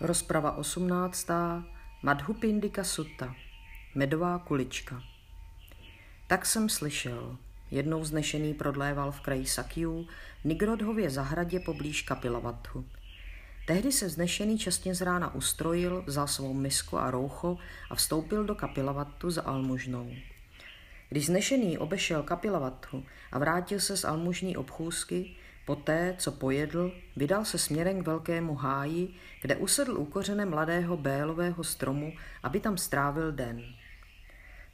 Rozprava 18. Madhupindika Sutta. Medová kulička. Tak jsem slyšel. Jednou znešený prodléval v kraji Sakiu, Nigrodhově zahradě poblíž Kapilavathu. Tehdy se vznešený častně z rána ustrojil, vzal svou misku a roucho a vstoupil do Kapilavathu za almužnou. Když znešený obešel Kapilavathu a vrátil se z almužní obchůzky, Poté, co pojedl, vydal se směrem k velkému háji, kde usedl u kořene mladého bélového stromu, aby tam strávil den.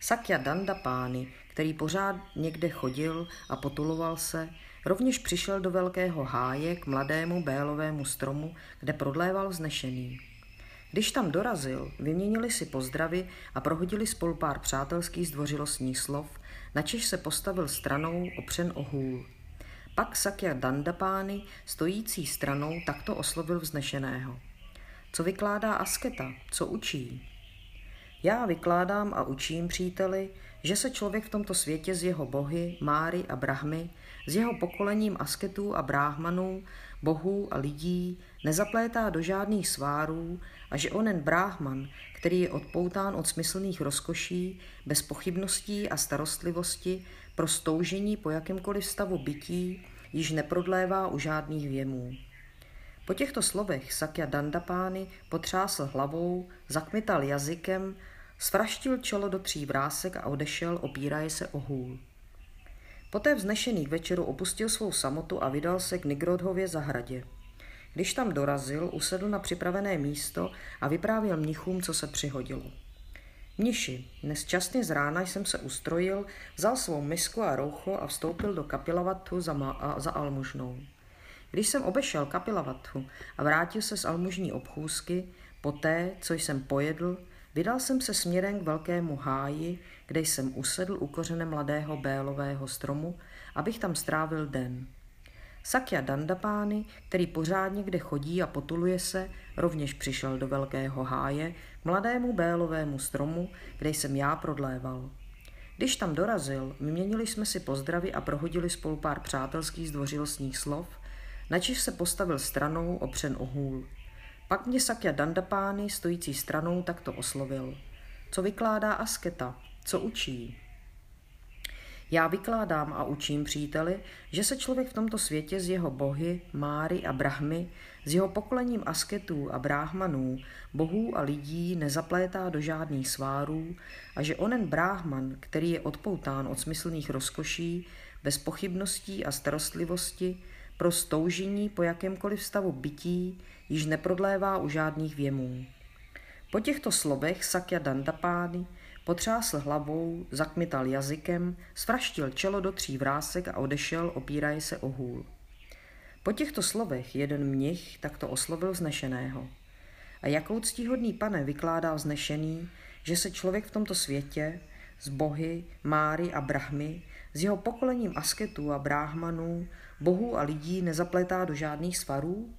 Sakya Dandapány, který pořád někde chodil a potuloval se, rovněž přišel do velkého háje k mladému bélovému stromu, kde prodléval vznešený. Když tam dorazil, vyměnili si pozdravy a prohodili spolu pár přátelských zdvořilostních slov, načež se postavil stranou opřen o hůl. Pak Sakya Dandapány, stojící stranou, takto oslovil vznešeného. Co vykládá asketa? Co učí? Já vykládám a učím, příteli, že se člověk v tomto světě z jeho bohy, Máry a Brahmy, s jeho pokolením asketů a bráhmanů, bohů a lidí nezaplétá do žádných svárů a že onen bráhman, který je odpoután od smyslných rozkoší, bez pochybností a starostlivosti, pro stoužení po jakémkoliv stavu bytí, již neprodlévá u žádných věmů. Po těchto slovech Sakya Dandapány potřásl hlavou, zakmital jazykem, svraštil čelo do tří vrásek a odešel, opíraje se o hůl. Poté vznešený k večeru opustil svou samotu a vydal se k Nigrodhově zahradě. Když tam dorazil, usedl na připravené místo a vyprávěl mnichům, co se přihodilo. Mniši, dnes časně z rána jsem se ustrojil, vzal svou misku a roucho a vstoupil do kapilavatu za, ma- a za almužnou. Když jsem obešel kapilavatu a vrátil se z almužní obchůzky, poté, co jsem pojedl, vydal jsem se směrem k velkému háji, kde jsem usedl u kořene mladého bélového stromu, abych tam strávil den. Sakya Dandapány, který pořád někde chodí a potuluje se, rovněž přišel do velkého háje, mladému bélovému stromu, kde jsem já prodléval. Když tam dorazil, vyměnili jsme si pozdravy a prohodili spolu pár přátelských zdvořilostních slov, načiž se postavil stranou opřen o hůl. Pak mě Sakya Dandapány, stojící stranou, takto oslovil. Co vykládá asketa? Co učí? Já vykládám a učím příteli, že se člověk v tomto světě z jeho bohy, Máry a Brahmy, s jeho pokolením asketů a bráhmanů, bohů a lidí nezaplétá do žádných svárů a že onen bráhman, který je odpoután od smyslných rozkoší, bez pochybností a starostlivosti, pro stoužení po jakémkoliv stavu bytí již neprodlévá u žádných věmů. Po těchto slovech Sakya Dandapány Potřásl hlavou, zakmital jazykem, svraštil čelo do tří vrásek a odešel, opíraje se o hůl. Po těchto slovech jeden mnich takto oslovil vznešeného. A jakou ctihodný pane vykládá vznešený, že se člověk v tomto světě, z bohy, máry a brahmy, s jeho pokolením asketů a bráhmanů, bohů a lidí nezapletá do žádných svarů?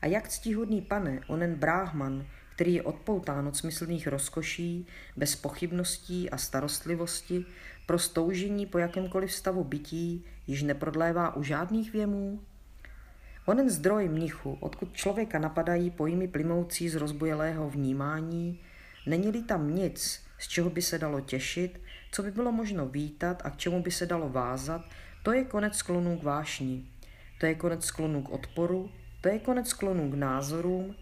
A jak ctihodný pane, onen bráhman, který je odpoután od smyslných rozkoší, bez pochybností a starostlivosti, pro stoužení po jakémkoliv stavu bytí již neprodlévá u žádných věmů? Onen zdroj mnichu, odkud člověka napadají pojmy plymoucí z rozbojelého vnímání, není-li tam nic, z čeho by se dalo těšit, co by bylo možno vítat a k čemu by se dalo vázat, to je konec sklonů k vášni, to je konec sklonů k odporu, to je konec sklonů k názorům,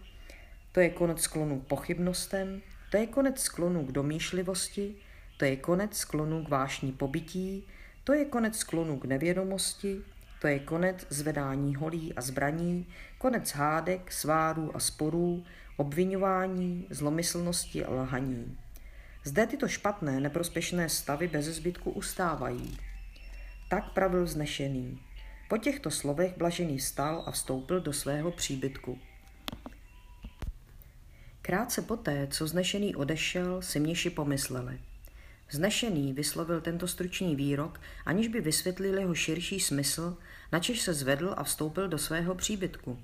to je konec sklonu k pochybnostem, to je konec sklonu k domýšlivosti, to je konec sklonu k vášní pobytí, to je konec sklonu k nevědomosti, to je konec zvedání holí a zbraní, konec hádek, svárů a sporů, obvinování, zlomyslnosti a lhaní. Zde tyto špatné, neprospěšné stavy bez zbytku ustávají. Tak pravil znešený. Po těchto slovech blažený vstal a vstoupil do svého příbytku. Krátce poté, co znešený odešel, si mniši pomysleli. Znešený vyslovil tento stručný výrok, aniž by vysvětlil jeho širší smysl, načež se zvedl a vstoupil do svého příbytku.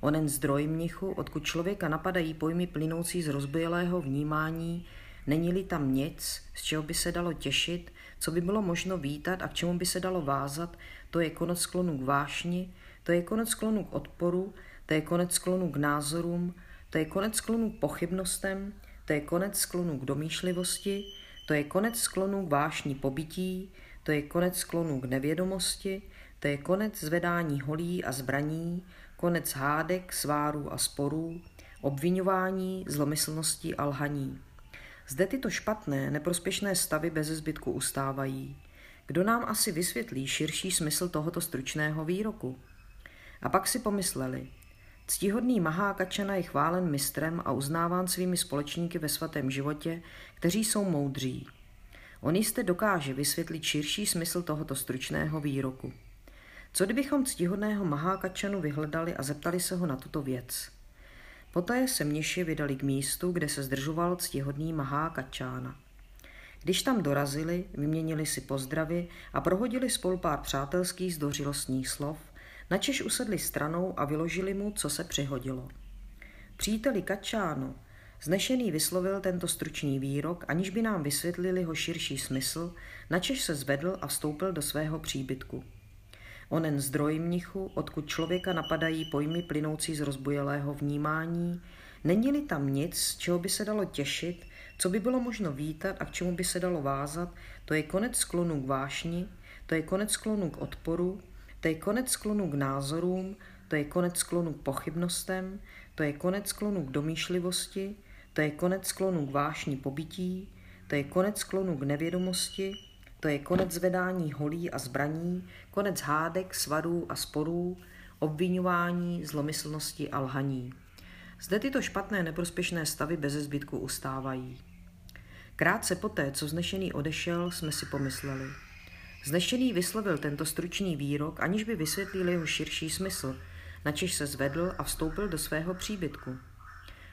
Onen zdroj mnichu, odkud člověka napadají pojmy plynoucí z rozbělého vnímání, není-li tam nic, z čeho by se dalo těšit, co by bylo možno vítat a k čemu by se dalo vázat, to je konec sklonu k vášni, to je konec sklonu k odporu, to je konec sklonu k názorům, to je konec sklonu k pochybnostem, to je konec sklonu k domýšlivosti, to je konec sklonu k vášní pobytí, to je konec sklonu k nevědomosti, to je konec zvedání holí a zbraní, konec hádek, svárů a sporů, obvinování, zlomyslnosti a lhaní. Zde tyto špatné, neprospěšné stavy bez zbytku ustávají. Kdo nám asi vysvětlí širší smysl tohoto stručného výroku? A pak si pomysleli, Ctihodný Mahákačana je chválen mistrem a uznáván svými společníky ve svatém životě, kteří jsou moudří. On jistě dokáže vysvětlit širší smysl tohoto stručného výroku. Co kdybychom ctihodného Mahákačanu vyhledali a zeptali se ho na tuto věc? Poté se mniši vydali k místu, kde se zdržoval ctihodný Mahákačána. Když tam dorazili, vyměnili si pozdravy a prohodili spolu pár přátelských zdořilostních slov, načež usedli stranou a vyložili mu, co se přihodilo. Příteli Kačáno, znešený vyslovil tento stručný výrok, aniž by nám vysvětlili ho širší smysl, načež se zvedl a vstoupil do svého příbytku. Onen zdroj mnichu, odkud člověka napadají pojmy plynoucí z rozbujelého vnímání, není-li tam nic, čeho by se dalo těšit, co by bylo možno vítat a k čemu by se dalo vázat, to je konec sklonu k vášni, to je konec sklonu k odporu, to je konec sklonu k názorům, to je konec sklonu k pochybnostem, to je konec sklonu k domýšlivosti, to je konec sklonu k vášní pobytí, to je konec sklonu k nevědomosti, to je konec zvedání holí a zbraní, konec hádek, svadů a sporů, obvinování, zlomyslnosti a lhaní. Zde tyto špatné neprospěšné stavy bez zbytku ustávají. Krátce poté, co znešený odešel, jsme si pomysleli – Znešený vyslovil tento stručný výrok, aniž by vysvětlil jeho širší smysl, načež se zvedl a vstoupil do svého příbytku.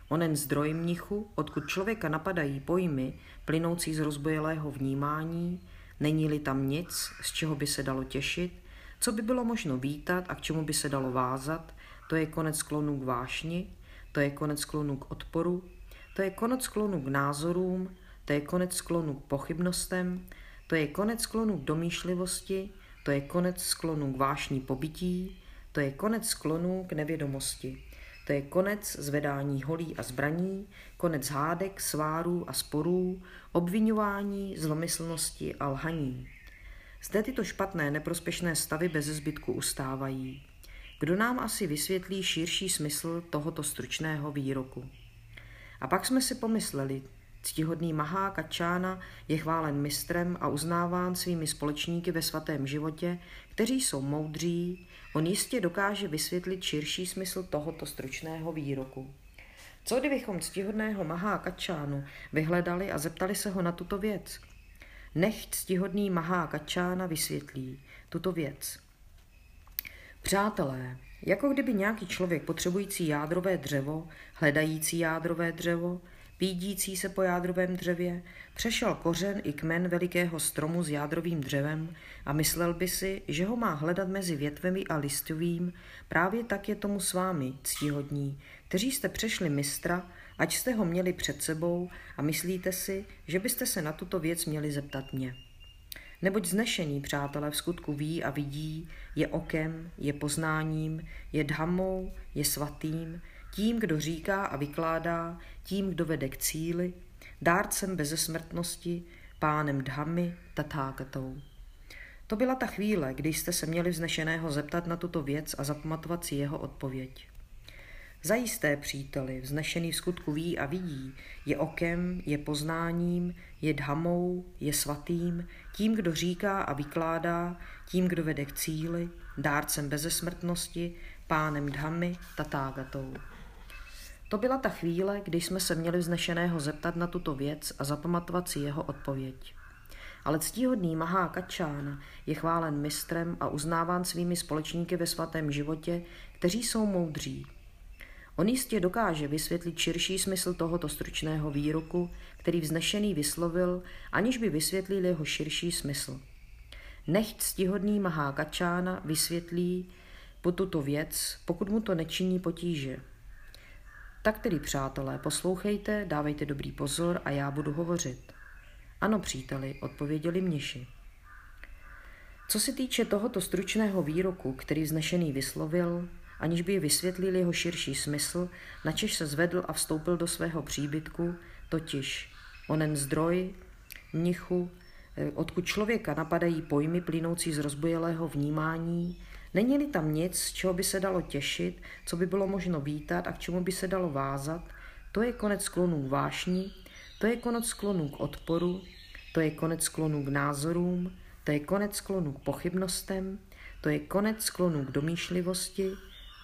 Onen zdroj mnichu, odkud člověka napadají pojmy, plynoucí z rozbojelého vnímání, není-li tam nic, z čeho by se dalo těšit, co by bylo možno vítat a k čemu by se dalo vázat, to je konec sklonu k vášni, to je konec sklonu k odporu, to je konec sklonu k názorům, to je konec sklonu k pochybnostem, to je konec sklonu k domýšlivosti, to je konec sklonu k vášní pobytí, to je konec sklonu k nevědomosti, to je konec zvedání holí a zbraní, konec hádek, svárů a sporů, obvinování, zlomyslnosti a lhaní. Zde tyto špatné, neprospěšné stavy bez zbytku ustávají. Kdo nám asi vysvětlí širší smysl tohoto stručného výroku? A pak jsme si pomysleli, Ctihodný Mahá Kačána je chválen mistrem a uznáván svými společníky ve svatém životě, kteří jsou moudří, on jistě dokáže vysvětlit širší smysl tohoto stručného výroku. Co kdybychom ctihodného Mahá Kačánu vyhledali a zeptali se ho na tuto věc? Nech ctihodný Mahá Kačána vysvětlí tuto věc. Přátelé, jako kdyby nějaký člověk potřebující jádrové dřevo, hledající jádrové dřevo, pídící se po jádrovém dřevě, přešel kořen i kmen velikého stromu s jádrovým dřevem a myslel by si, že ho má hledat mezi větvemi a listovým, právě tak je tomu s vámi, ctihodní, kteří jste přešli mistra, ať jste ho měli před sebou a myslíte si, že byste se na tuto věc měli zeptat mě. Neboť znešení přátelé v skutku ví a vidí, je okem, je poznáním, je dhamou, je svatým, tím, kdo říká a vykládá, tím, kdo vede k cíli, dárcem bezesmrtnosti, pánem Dhamy, tatákatou. To byla ta chvíle, kdy jste se měli vznešeného zeptat na tuto věc a zapamatovat si jeho odpověď. Zajisté příteli, vznešený v skutku ví a vidí, je okem, je poznáním, je dhamou, je svatým, tím, kdo říká a vykládá, tím, kdo vede k cíli, dárcem bezesmrtnosti, pánem dhamy, tatágatou. To byla ta chvíle, kdy jsme se měli vznešeného zeptat na tuto věc a zapamatovat si jeho odpověď. Ale ctíhodný Mahá Kačána je chválen mistrem a uznáván svými společníky ve svatém životě, kteří jsou moudří. On jistě dokáže vysvětlit širší smysl tohoto stručného výroku, který vznešený vyslovil, aniž by vysvětlil jeho širší smysl. Nech ctihodný Mahá Kačána vysvětlí po tuto věc, pokud mu to nečiní potíže. Tak tedy, přátelé, poslouchejte, dávejte dobrý pozor a já budu hovořit. Ano, příteli, odpověděli mniši. Co se týče tohoto stručného výroku, který vznešený vyslovil, aniž by vysvětlil jeho širší smysl, načež se zvedl a vstoupil do svého příbytku, totiž onen zdroj, mnichu, eh, odkud člověka napadají pojmy plynoucí z rozbojelého vnímání, není-li tam nic, z čeho by se dalo těšit, co by bylo možno vítat a k čemu by se dalo vázat, to je konec sklonů k vášni, to je konec sklonů k odporu, to je konec sklonů k názorům, to je konec sklonů k pochybnostem, to je konec sklonů k domýšlivosti,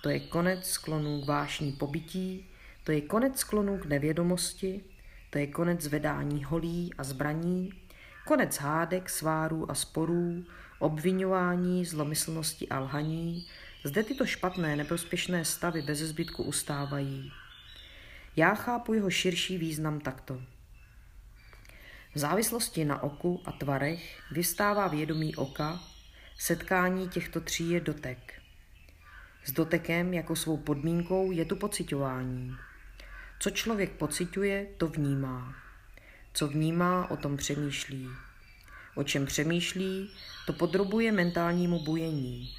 to je konec sklonů k vášní pobytí, to je konec sklonů k nevědomosti, to je konec zvedání holí a zbraní, konec hádek, svárů a sporů, obvinování, zlomyslnosti a lhaní. Zde tyto špatné, neprospěšné stavy bez zbytku ustávají. Já chápu jeho širší význam takto. V závislosti na oku a tvarech vystává vědomí oka, setkání těchto tří je dotek. S dotekem jako svou podmínkou je tu pocitování. Co člověk pociťuje, to vnímá. Co vnímá, o tom přemýšlí. O čem přemýšlí, to podrobuje mentálnímu bujení.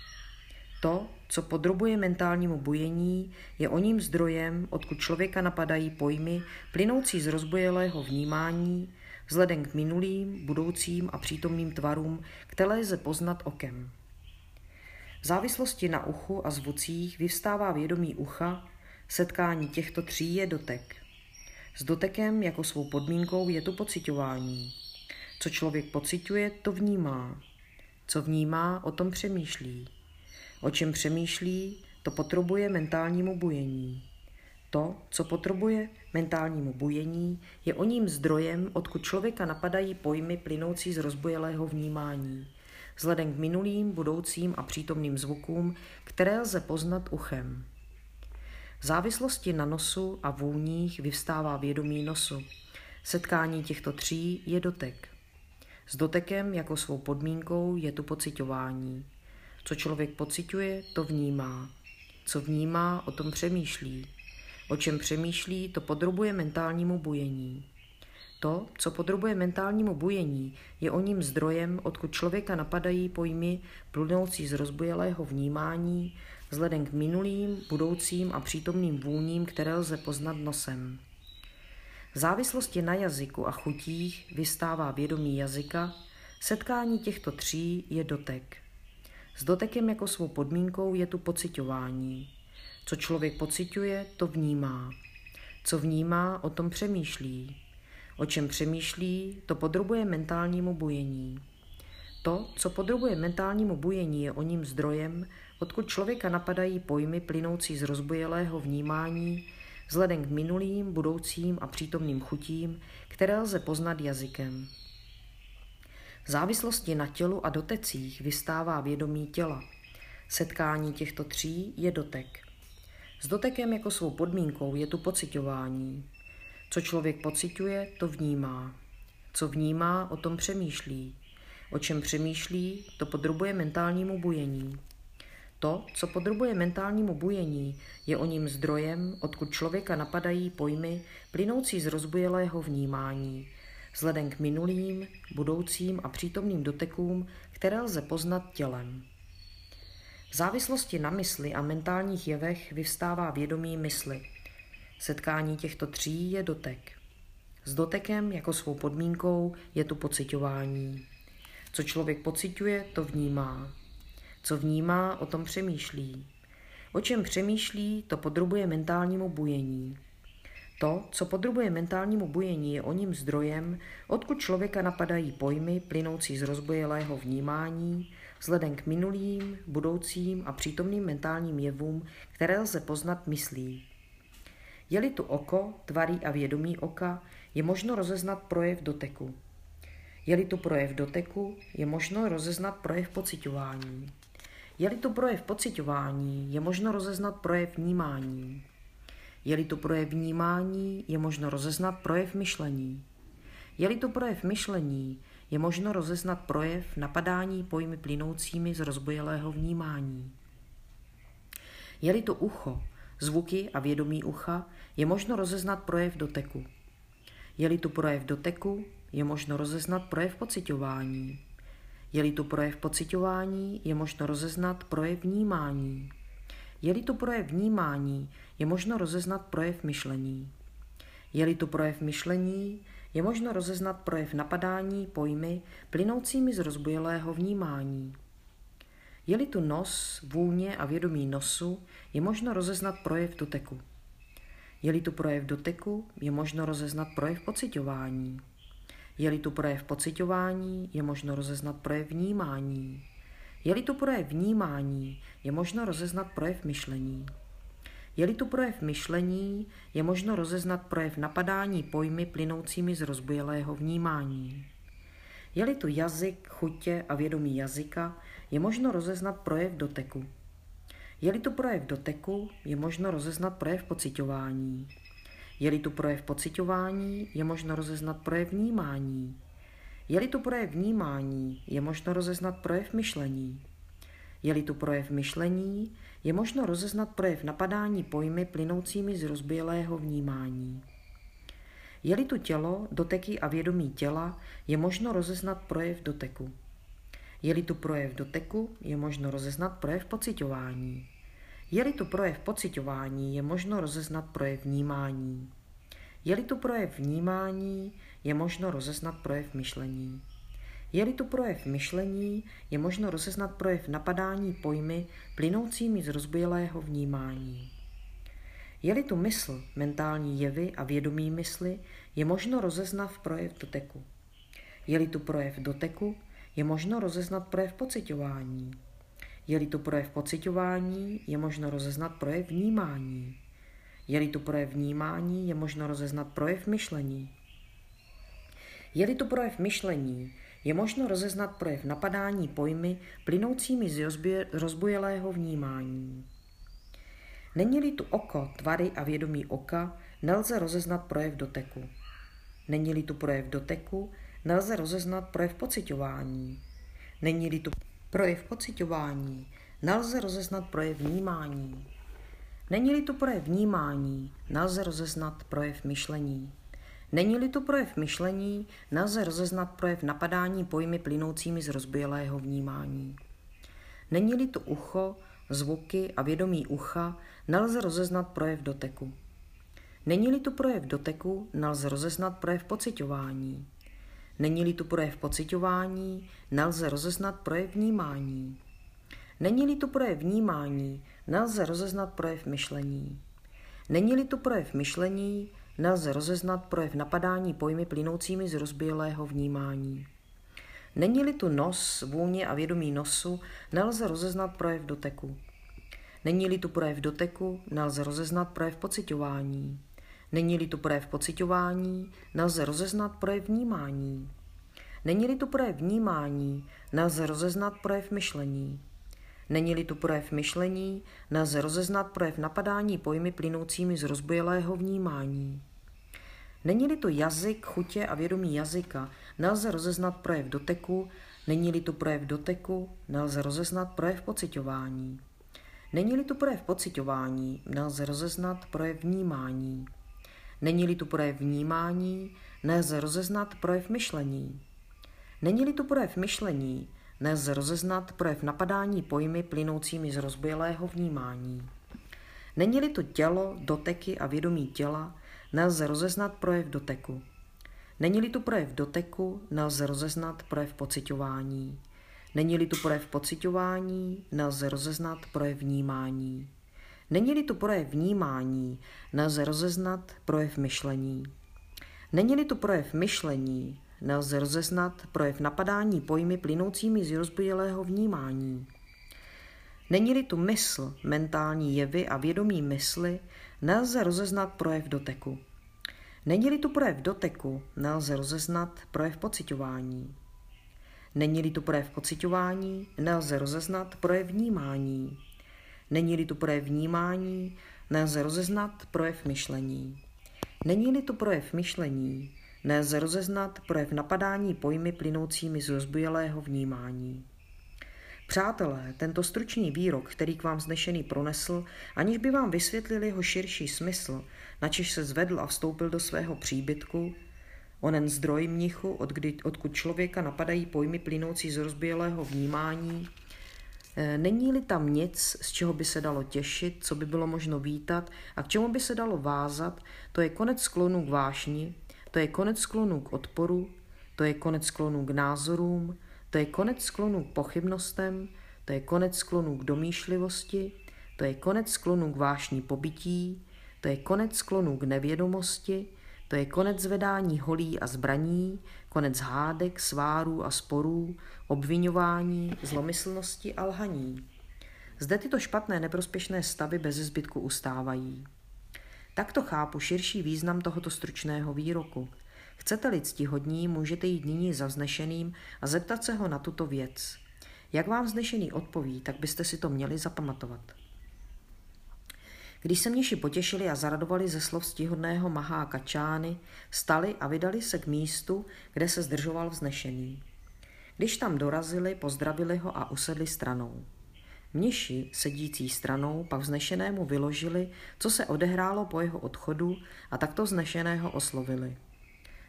To, co podrobuje mentálnímu bujení, je o ním zdrojem, odkud člověka napadají pojmy plynoucí z rozbojelého vnímání, vzhledem k minulým, budoucím a přítomným tvarům, které lze poznat okem. V závislosti na uchu a zvucích vyvstává vědomí ucha, setkání těchto tří je dotek. S dotekem jako svou podmínkou je to pocitování. Co člověk pociťuje, to vnímá. Co vnímá, o tom přemýšlí. O čem přemýšlí, to potřebuje mentálnímu bujení. To, co potřebuje mentálnímu bujení, je o ním zdrojem, odkud člověka napadají pojmy plynoucí z rozbojelého vnímání, vzhledem k minulým, budoucím a přítomným zvukům, které lze poznat uchem. V závislosti na nosu a vůních vyvstává vědomí nosu. Setkání těchto tří je dotek. S dotekem jako svou podmínkou je tu pocitování. Co člověk pociťuje, to vnímá. Co vnímá, o tom přemýšlí. O čem přemýšlí, to podrobuje mentálnímu bujení. To, co podrobuje mentálnímu bujení, je o ním zdrojem, odkud člověka napadají pojmy plynoucí z rozbojelého vnímání, vzhledem k minulým, budoucím a přítomným vůním, které lze poznat nosem. V závislosti na jazyku a chutích vystává vědomí jazyka, setkání těchto tří je dotek. S dotekem jako svou podmínkou je tu pocitování. Co člověk pociťuje, to vnímá. Co vnímá, o tom přemýšlí. O čem přemýšlí, to podrobuje mentálnímu bujení. To, co podrobuje mentálnímu bujení, je o ním zdrojem, odkud člověka napadají pojmy plynoucí z rozbojelého vnímání, vzhledem k minulým, budoucím a přítomným chutím, které lze poznat jazykem. V závislosti na tělu a dotecích vystává vědomí těla. Setkání těchto tří je dotek. S dotekem jako svou podmínkou je tu pocitování. Co člověk pociťuje, to vnímá. Co vnímá, o tom přemýšlí. O čem přemýšlí, to podrobuje mentálnímu bujení. To, co podrobuje mentálnímu bujení, je o ním zdrojem, odkud člověka napadají pojmy plynoucí z rozbujelého vnímání, vzhledem k minulým, budoucím a přítomným dotekům, které lze poznat tělem. V závislosti na mysli a mentálních jevech vyvstává vědomí mysli. Setkání těchto tří je dotek. S dotekem jako svou podmínkou je tu pocitování. Co člověk pociťuje, to vnímá. Co vnímá, o tom přemýšlí. O čem přemýšlí, to podrobuje mentálnímu bujení. To, co podrobuje mentálnímu bujení, je o ním zdrojem, odkud člověka napadají pojmy plynoucí z rozbojelého vnímání, vzhledem k minulým, budoucím a přítomným mentálním jevům, které lze poznat myslí. Je-li tu oko, tvarý a vědomí oka, je možno rozeznat projev doteku. Je-li tu projev doteku, je možno rozeznat projev pocitování. Je-li tu projev pocitování, je možno rozeznat projev vnímání. Je-li tu projev vnímání, je možno rozeznat projev myšlení. Je-li tu projev myšlení, je možno rozeznat projev napadání pojmy plynoucími z rozbojelého vnímání. Je-li to ucho, zvuky a vědomí ucha, je možno rozeznat projev doteku. Je-li tu projev doteku, je možno rozeznat projev pocitování. Je-li tu projev pocitování, je možno rozeznat projev vnímání. Je-li to projev vnímání, je možno rozeznat projev myšlení. Je-li to projev myšlení, je možno rozeznat projev napadání pojmy plynoucími z rozbujelého vnímání. Je-li tu nos, vůně a vědomí nosu, je možno rozeznat projev doteku. Je-li tu projev doteku, je možno rozeznat projev pocitování. Je-li tu projev pocitování, je možno rozeznat projev vnímání. Je-li tu projev vnímání, je možno rozeznat projev myšlení. Je-li tu projev myšlení, je možno rozeznat projev napadání pojmy plynoucími z rozbujelého vnímání. Je-li tu jazyk, chutě a vědomí jazyka, je možno rozeznat projev doteku. Je-li tu projev doteku, je možno rozeznat projev pocitování. Je-li tu projev pocitování, je možno rozeznat projev vnímání. Je-li tu projev vnímání, je možno rozeznat projev myšlení. Je-li tu projev myšlení, je možno rozeznat projev napadání pojmy plynoucími z rozbělého vnímání. Je-li tu tělo, doteky a vědomí těla, je možno rozeznat projev doteku. Je-li tu projev doteku, je možno rozeznat projev pocitování. Je-li tu projev pocitování, je možno rozeznat projev vnímání. Je-li tu projev vnímání, je možno rozeznat projev myšlení. Je-li tu projev myšlení, je možno rozeznat projev napadání pojmy plynoucími z rozbujelého vnímání. Je-li tu mysl, mentální jevy a vědomí mysli, je možno rozeznat projev doteku. Je-li tu projev doteku, je možno rozeznat projev pocitování. Je-li tu projev pocitování, je možno rozeznat projev vnímání. Je-li tu projev vnímání, je možno rozeznat projev myšlení. Je-li tu projev myšlení, je možno rozeznat projev napadání pojmy plynoucími z rozbujelého vnímání. Není-li tu oko, tvary a vědomí oka, nelze rozeznat projev doteku. Není-li tu projev doteku, nelze rozeznat projev pocitování. Není-li tu projev pocitování, nelze rozeznat projev vnímání. Není-li tu projev vnímání, nelze rozeznat projev myšlení. Není-li to projev myšlení, nelze rozeznat projev napadání pojmy plynoucími z rozbělého vnímání. Není-li to ucho, zvuky a vědomí ucha, nelze rozeznat projev doteku. Není-li tu projev doteku, nelze rozeznat projev pocitování. Není-li tu projev pocitování, nelze rozeznat projev vnímání. Není-li tu projev vnímání, nelze rozeznat projev myšlení. Není-li tu projev myšlení, nelze rozeznat projev napadání pojmy plynoucími z rozbělého vnímání. Není-li tu nos, vůně a vědomí nosu, nelze rozeznat projev doteku. Není-li tu projev doteku, nelze rozeznat projev pocitování. Není-li tu projev pocitování, nelze rozeznat projev vnímání. Není-li tu projev vnímání, nelze rozeznat projev myšlení. Není-li tu projev myšlení, nelze rozeznat projev napadání pojmy plynoucími z rozbojelého vnímání. Není-li to jazyk, chutě a vědomí jazyka, nelze rozeznat projev doteku, není-li tu projev doteku, nelze rozeznat projev pocitování. Není-li tu projev pocitování, nelze rozeznat projev vnímání. Není-li tu projev vnímání, nelze rozeznat projev myšlení. Není-li tu projev myšlení, nelze rozeznat projev napadání pojmy plynoucími z rozbělého vnímání. Není-li to tělo, doteky a vědomí těla, nelze rozeznat projev doteku. Není-li tu projev doteku, nelze rozeznat projev pocitování. Není-li tu projev pocitování, nelze rozeznat projev vnímání. Není-li tu projev vnímání, nelze rozeznat projev myšlení. Není-li tu projev myšlení, nelze rozeznat projev napadání pojmy plynoucími z rozbujelého vnímání. Není-li tu mysl, mentální jevy a vědomí mysli, nelze rozeznat projev doteku. Není-li tu projev doteku, nelze rozeznat projev pocitování. Není-li tu projev pocitování, nelze rozeznat projev vnímání. Není-li tu projev vnímání, nelze rozeznat projev myšlení. Není-li tu projev myšlení, nelze rozeznat projev napadání pojmy plynoucími z rozbujelého vnímání. Přátelé, tento stručný výrok, který k vám znešený pronesl, aniž by vám vysvětlil jeho širší smysl, načež se zvedl a vstoupil do svého příbytku, onen zdroj mnichu, od odkud člověka napadají pojmy plynoucí z rozbělého vnímání, není-li tam nic, z čeho by se dalo těšit, co by bylo možno vítat a k čemu by se dalo vázat, to je konec sklonu k vášni, to je konec sklonu k odporu, to je konec sklonu k názorům, to je konec sklonu k pochybnostem, to je konec sklonu k domýšlivosti, to je konec sklonu k vášní pobytí, to je konec sklonu k nevědomosti, to je konec zvedání holí a zbraní, konec hádek, svárů a sporů, obvinování, zlomyslnosti a lhaní. Zde tyto špatné neprospěšné stavy bez zbytku ustávají. Takto chápu širší význam tohoto stručného výroku. Chcete-li ctihodní, můžete jít nyní za vznešeným a zeptat se ho na tuto věc. Jak vám vznešený odpoví, tak byste si to měli zapamatovat. Když se mniši potěšili a zaradovali ze slov stihodného Mahá Kačány, stali a vydali se k místu, kde se zdržoval vznešený. Když tam dorazili, pozdravili ho a usedli stranou. Mniši, sedící stranou, pak vznešenému vyložili, co se odehrálo po jeho odchodu a takto vznešeného oslovili.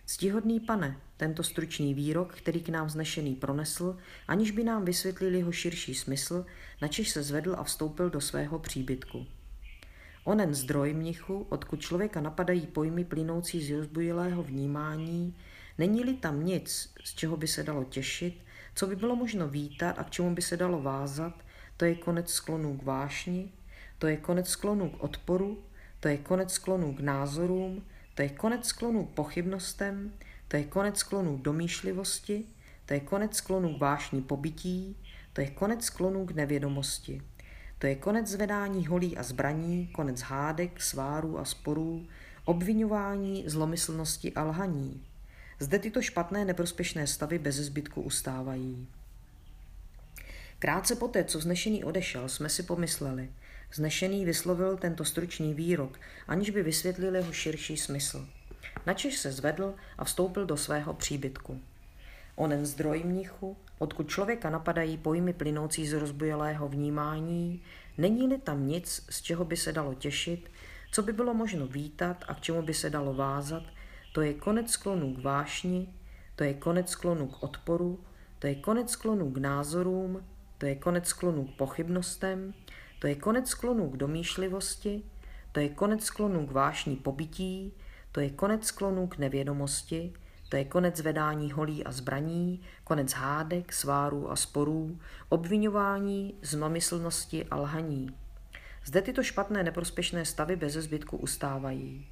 Ctihodný pane, tento stručný výrok, který k nám vznešený pronesl, aniž by nám vysvětlil jeho širší smysl, načež se zvedl a vstoupil do svého příbytku. Onen zdroj mnichu, odkud člověka napadají pojmy plynoucí z rozbujelého vnímání, není-li tam nic, z čeho by se dalo těšit, co by bylo možno vítat a k čemu by se dalo vázat, to je konec sklonů k vášni, to je konec sklonů k odporu, to je konec sklonů k názorům, to je konec sklonů k pochybnostem, to je konec sklonů k domýšlivosti, to je konec sklonů k vášní pobytí, to je konec sklonů k nevědomosti. To je konec zvedání holí a zbraní, konec hádek, svárů a sporů, obvinování, zlomyslnosti a lhaní. Zde tyto špatné neprospěšné stavy bez zbytku ustávají. Krátce poté, co znešený odešel, jsme si pomysleli. Znešený vyslovil tento stručný výrok, aniž by vysvětlil jeho širší smysl. Načež se zvedl a vstoupil do svého příbytku. Onen zdroj mnichu, odkud člověka napadají pojmy plynoucí z rozbujelého vnímání, není-li tam nic, z čeho by se dalo těšit, co by bylo možno vítat a k čemu by se dalo vázat, to je konec sklonu k vášni, to je konec sklonu k odporu, to je konec sklonu k názorům, to je konec sklonu k pochybnostem, to je konec sklonu k domýšlivosti, to je konec sklonu k vášní pobytí, to je konec sklonu k nevědomosti, to je konec vedání holí a zbraní, konec hádek, svárů a sporů, obvinování, zlomyslnosti a lhaní. Zde tyto špatné neprospěšné stavy bez zbytku ustávají.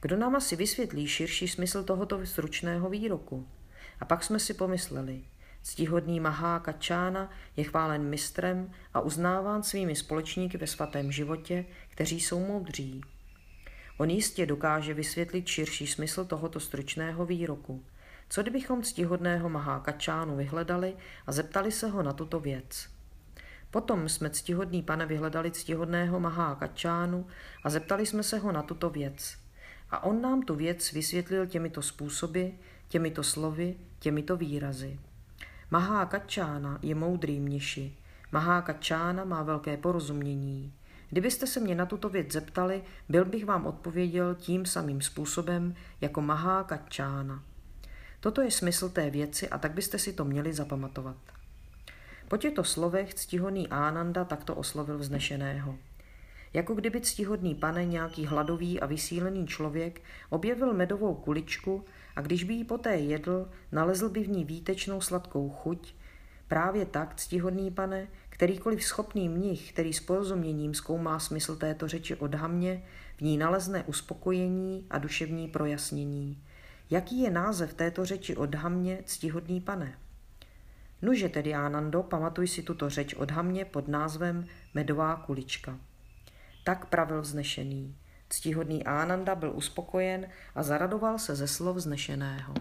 Kdo nám asi vysvětlí širší smysl tohoto stručného výroku? A pak jsme si pomysleli, ctihodný Mahá Kačána je chválen mistrem a uznáván svými společníky ve svatém životě, kteří jsou moudří. On jistě dokáže vysvětlit širší smysl tohoto stručného výroku. Co kdybychom ctihodného Mahákačánu vyhledali a zeptali se ho na tuto věc? Potom jsme ctihodný pane vyhledali ctihodného Mahákačánu a zeptali jsme se ho na tuto věc. A on nám tu věc vysvětlil těmito způsoby, těmito slovy, těmito výrazy. Mahákačána je moudrý mniši. Mahákačána má velké porozumění. Kdybyste se mě na tuto věc zeptali, byl bych vám odpověděl tím samým způsobem jako Mahá Kačána. Toto je smysl té věci a tak byste si to měli zapamatovat. Po těchto slovech ctihodný Ánanda takto oslovil vznešeného. Jako kdyby ctihodný pane nějaký hladový a vysílený člověk objevil medovou kuličku a když by ji poté jedl, nalezl by v ní výtečnou sladkou chuť, právě tak, ctihodný pane, Kterýkoliv schopný mnich, který s porozuměním zkoumá smysl této řeči odhamně, v ní nalezne uspokojení a duševní projasnění. Jaký je název této řeči odhamně, ctihodný pane? Nuže tedy, Anando, pamatuj si tuto řeč odhamně pod názvem Medová kulička. Tak pravil vznešený. Ctihodný Ananda byl uspokojen a zaradoval se ze slov vznešeného.